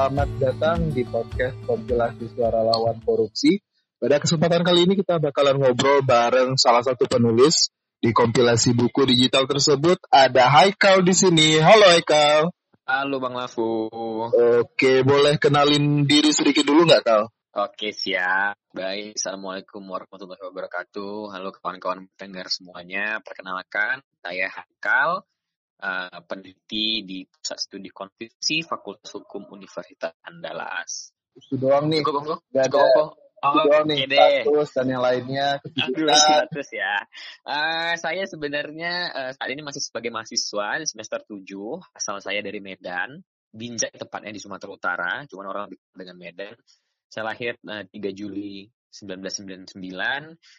Selamat datang di podcast kompilasi suara lawan korupsi. Pada kesempatan kali ini kita bakalan ngobrol bareng salah satu penulis di kompilasi buku digital tersebut. Ada Haikal di sini. Halo Haikal. Halo Bang Lafu. Oke, boleh kenalin diri sedikit dulu nggak Kal? Oke siap. Baik, Assalamualaikum warahmatullahi wabarakatuh. Halo kawan-kawan pendengar semuanya. Perkenalkan, saya Haikal uh, peneliti di Pusat Studi Konstitusi Fakultas Hukum Universitas Andalas. Itu doang nih. Cukup, cukup, Gak ada. cukup. Itu Oh, doang nih. deh. Status dan yang lainnya. Aduh, status ya. Eh, saya sebenarnya eh, saat ini masih sebagai mahasiswa di semester 7. Asal saya dari Medan. Binjai tepatnya di Sumatera Utara. Cuman orang dengan Medan. Saya lahir eh, 3 Juli 1999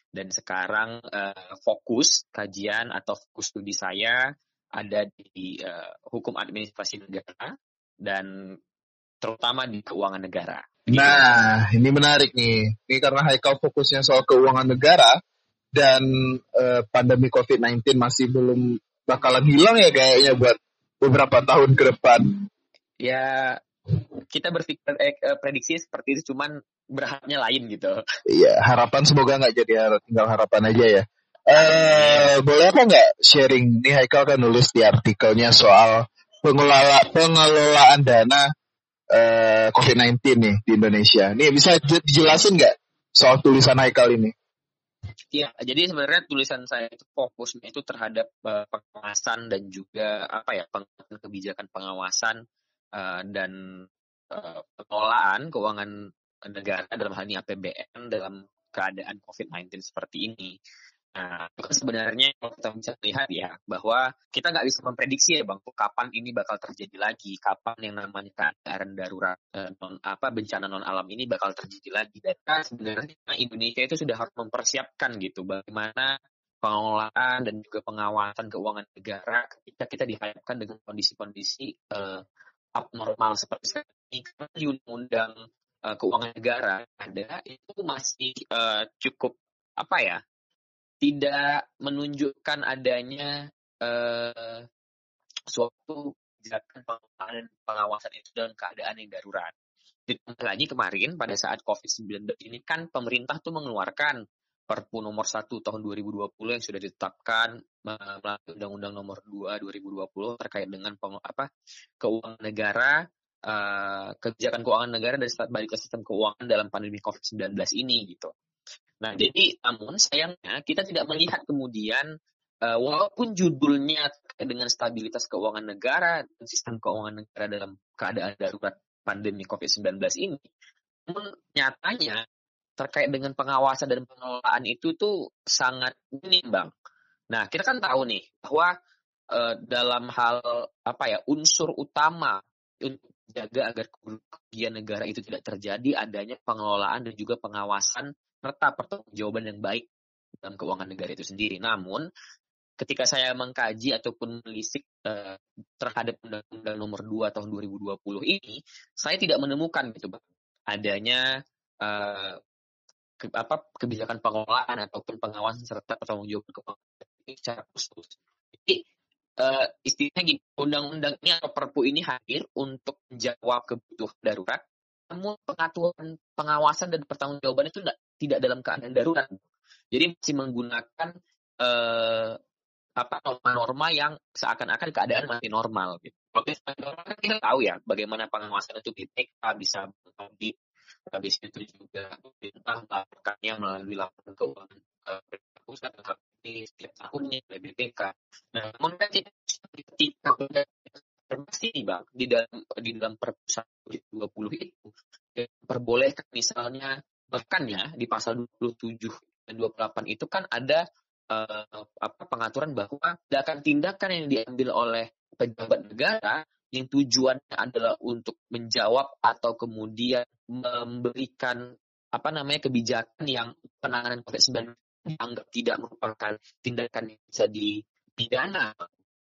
dan sekarang eh, fokus kajian atau fokus studi saya ada di eh, hukum administrasi negara dan terutama di keuangan negara. Gitu. Nah, ini menarik nih. Ini karena Haikal fokusnya soal keuangan negara dan eh, pandemi COVID-19 masih belum bakalan hilang ya kayaknya buat beberapa tahun ke depan. ya kita berpikir eh, eh, prediksi seperti itu cuman berharapnya lain gitu. Iya, harapan semoga nggak jadi tinggal harapan aja ya. Eh, boleh apa nggak sharing? Nih Haikal kan nulis di artikelnya soal pengelola pengelolaan dana eh, COVID-19 nih di Indonesia. Nih bisa dijelasin nggak soal tulisan Haikal ini? Iya, jadi sebenarnya tulisan saya itu fokusnya itu terhadap eh, pengawasan dan juga apa ya pengawasan kebijakan pengawasan eh, dan eh, pengelolaan keuangan negara dalam hal ini APBN dalam keadaan COVID-19 seperti ini. Nah, sebenarnya kalau kita bisa lihat ya bahwa kita nggak bisa memprediksi ya bang, kapan ini bakal terjadi lagi, kapan yang namanya keadaan darurat eh, non apa bencana non alam ini bakal terjadi lagi. Dan kan sebenarnya Indonesia itu sudah harus mempersiapkan gitu bagaimana pengelolaan dan juga pengawasan keuangan negara ketika kita dihadapkan dengan kondisi-kondisi eh, abnormal seperti ini. Karena undang-undang eh, keuangan negara ada itu masih eh, cukup apa ya tidak menunjukkan adanya eh, suatu kebijakan pengelolaan dan pengawasan itu dalam keadaan yang darurat. Ditambah lagi kemarin pada saat COVID-19 ini kan pemerintah tuh mengeluarkan Perpu nomor 1 tahun 2020 yang sudah ditetapkan melalui Undang-Undang nomor 2 2020 terkait dengan apa keuangan negara eh, kebijakan keuangan negara dan balik ke sistem keuangan dalam pandemi COVID-19 ini gitu. Nah, jadi namun sayangnya kita tidak melihat kemudian eh, walaupun judulnya dengan stabilitas keuangan negara dan sistem keuangan negara dalam keadaan darurat pandemi COVID-19 ini, namun nyatanya terkait dengan pengawasan dan pengelolaan itu tuh sangat minim, Bang. Nah, kita kan tahu nih bahwa eh, dalam hal apa ya unsur utama untuk jaga agar kerugian negara itu tidak terjadi adanya pengelolaan dan juga pengawasan serta pertanggungjawaban yang baik dalam keuangan negara itu sendiri. Namun ketika saya mengkaji ataupun melisik eh, terhadap Undang-Undang Nomor 2 tahun 2020 ini, saya tidak menemukan gitu adanya eh, ke- apa kebijakan pengelolaan ataupun pengawasan serta pertanggungjawaban keuangan secara khusus. Jadi eh, istilahnya gini, undang-undang ini atau perpu ini hadir untuk menjawab kebutuhan darurat, namun pengaturan pengawasan dan pertanggungjawaban itu tidak, tidak dalam keadaan darurat. Jadi masih menggunakan eh, apa norma-norma yang seakan-akan keadaan masih normal gitu. Kan kita tahu ya bagaimana pengawasan itu BPK bisa audit habis itu juga pemerintah melakukannya melalui laporan keuangan eh, pusat di setiap tahunnya oleh BPK. Nah, namun kan ketika informasi nih bang di dalam di dalam Perpu 2020 itu diperbolehkan misalnya bahkan ya di pasal 27 dan 28 itu kan ada eh, apa pengaturan bahwa tindakan-tindakan yang diambil oleh pejabat negara yang tujuannya adalah untuk menjawab atau kemudian memberikan apa namanya kebijakan yang penanganan COVID-19 dianggap tidak merupakan tindakan yang bisa dipidana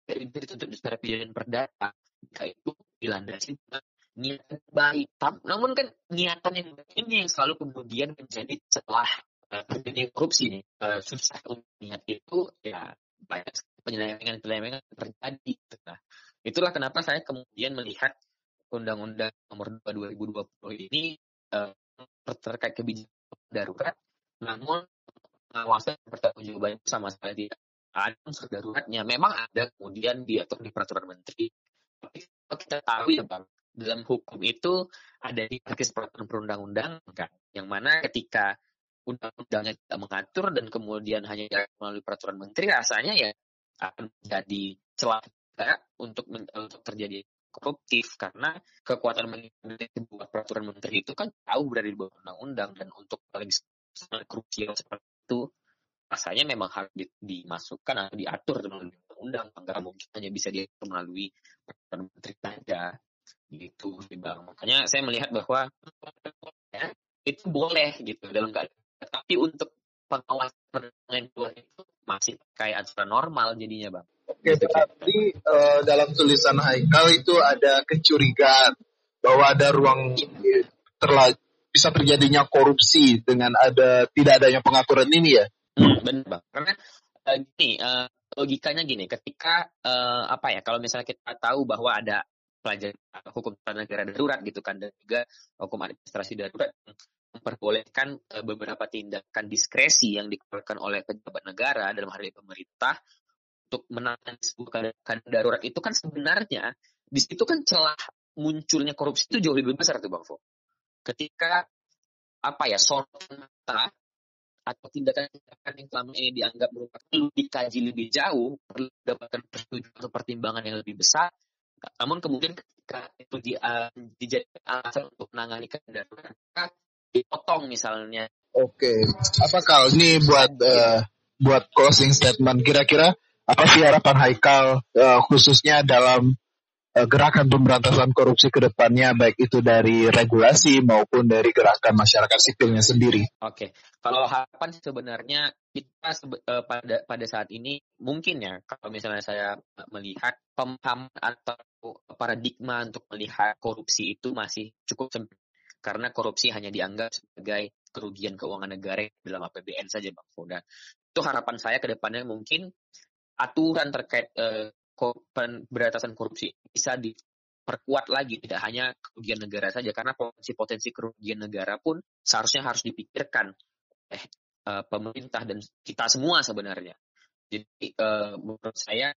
dari dituntut secara pidana perdata jika itu dilandasi dengan niatan baik. Namun kan niatan yang baik ini yang selalu kemudian menjadi setelah uh, terjadi korupsi uh, susah untuk niat itu ya banyak penyelewengan penyelewengan terjadi. gitu. Nah, itulah kenapa saya kemudian melihat Undang-Undang Nomor 2 2020 ini uh, terkait kebijakan darurat, namun pengawasan pertanggungjawaban sama sekali tidak ada unsur daruratnya. Memang ada kemudian diatur di peraturan menteri. Tapi kita tahu ya bang, dalam hukum itu ada di hierarkis peraturan perundang-undang kan, yang mana ketika undang-undangnya tidak mengatur dan kemudian hanya melalui peraturan menteri, rasanya ya akan menjadi celah untuk untuk terjadi koruptif. Karena kekuatan membuat peraturan menteri itu kan jauh dari bawah undang-undang dan untuk paling krusial seperti itu rasanya memang harus dimasukkan atau diatur melalui undang-undang. Nggak mungkin hanya bisa diatur melalui peraturan menteri saja gitu bang makanya saya melihat bahwa ya, itu boleh gitu dalam keadaan tapi untuk pengawasan dua itu masih kayak aturan normal jadinya bang Oke, berarti uh, dalam tulisan Haikal itu ada kecurigaan bahwa ada ruang terla bisa terjadinya korupsi dengan ada tidak adanya pengaturan ini ya? Hmm, benar bang. Karena uh, gini, uh, logikanya gini, ketika uh, apa ya, kalau misalnya kita tahu bahwa ada pelajaran hukum tata negara darurat gitu kan dan juga hukum administrasi darurat memperbolehkan beberapa tindakan diskresi yang dikeluarkan oleh pejabat negara dalam hal ini pemerintah untuk menangani sebuah keadaan darurat itu kan sebenarnya di situ kan celah munculnya korupsi itu jauh lebih besar tuh Bang Fo. Ketika apa ya mata atau tindakan-tindakan yang selama ini dianggap perlu dikaji lebih jauh, perlu mendapatkan persetujuan atau pertimbangan yang lebih besar, namun kemudian ketika itu di, uh, dijadikan alasan untuk menangani keadaan darurat, dipotong misalnya. Oke, apa kal? Ini buat uh, buat closing statement. Kira-kira apa sih harapan Haikal uh, khususnya dalam gerakan pemberantasan korupsi ke depannya baik itu dari regulasi maupun dari gerakan masyarakat sipilnya sendiri. Oke, kalau harapan sebenarnya kita uh, pada pada saat ini mungkin ya kalau misalnya saya melihat pemahaman atau paradigma untuk melihat korupsi itu masih cukup sempit karena korupsi hanya dianggap sebagai kerugian keuangan negara dalam APBN saja Bang Foda. Itu harapan saya ke depannya mungkin aturan terkait uh, pemberantasan korupsi bisa diperkuat lagi tidak hanya kerugian negara saja karena potensi-potensi kerugian negara pun seharusnya harus dipikirkan eh pemerintah dan kita semua sebenarnya. Jadi uh, menurut saya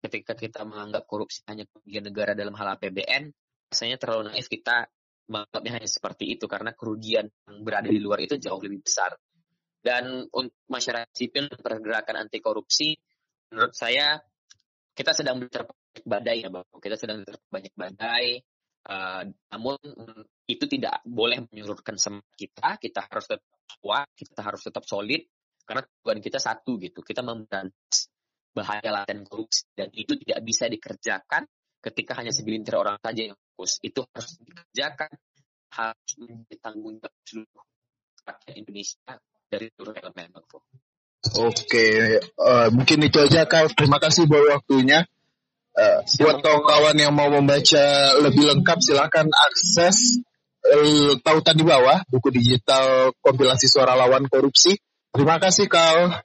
ketika kita menganggap korupsi hanya kerugian negara dalam hal APBN, rasanya terlalu naif kita menganggapnya hanya seperti itu karena kerugian yang berada di luar itu jauh lebih besar. Dan untuk masyarakat sipil pergerakan anti korupsi menurut saya kita sedang terbanyak badai ya bang. Kita sedang terbanyak badai uh, namun itu tidak boleh menyurutkan semangat kita. Kita harus tetap kuat kita harus tetap solid karena tujuan kita satu gitu. Kita memberantas bahaya laten korupsi dan itu tidak bisa dikerjakan ketika hanya segelintir orang saja yang fokus. Itu harus dikerjakan harus menjadi tanggung jawab seluruh rakyat Indonesia dari seluruh elemen Oke, uh, mungkin itu aja Kak. Terima kasih buat waktunya. Uh, buat kawan-kawan yang mau membaca lebih lengkap, silahkan akses uh, tautan di bawah buku digital kompilasi suara lawan korupsi. Terima kasih Kak.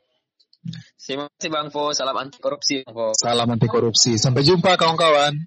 Terima kasih Bang Fo. Salam anti korupsi Bang Fo. Salam anti korupsi. Sampai jumpa kawan-kawan.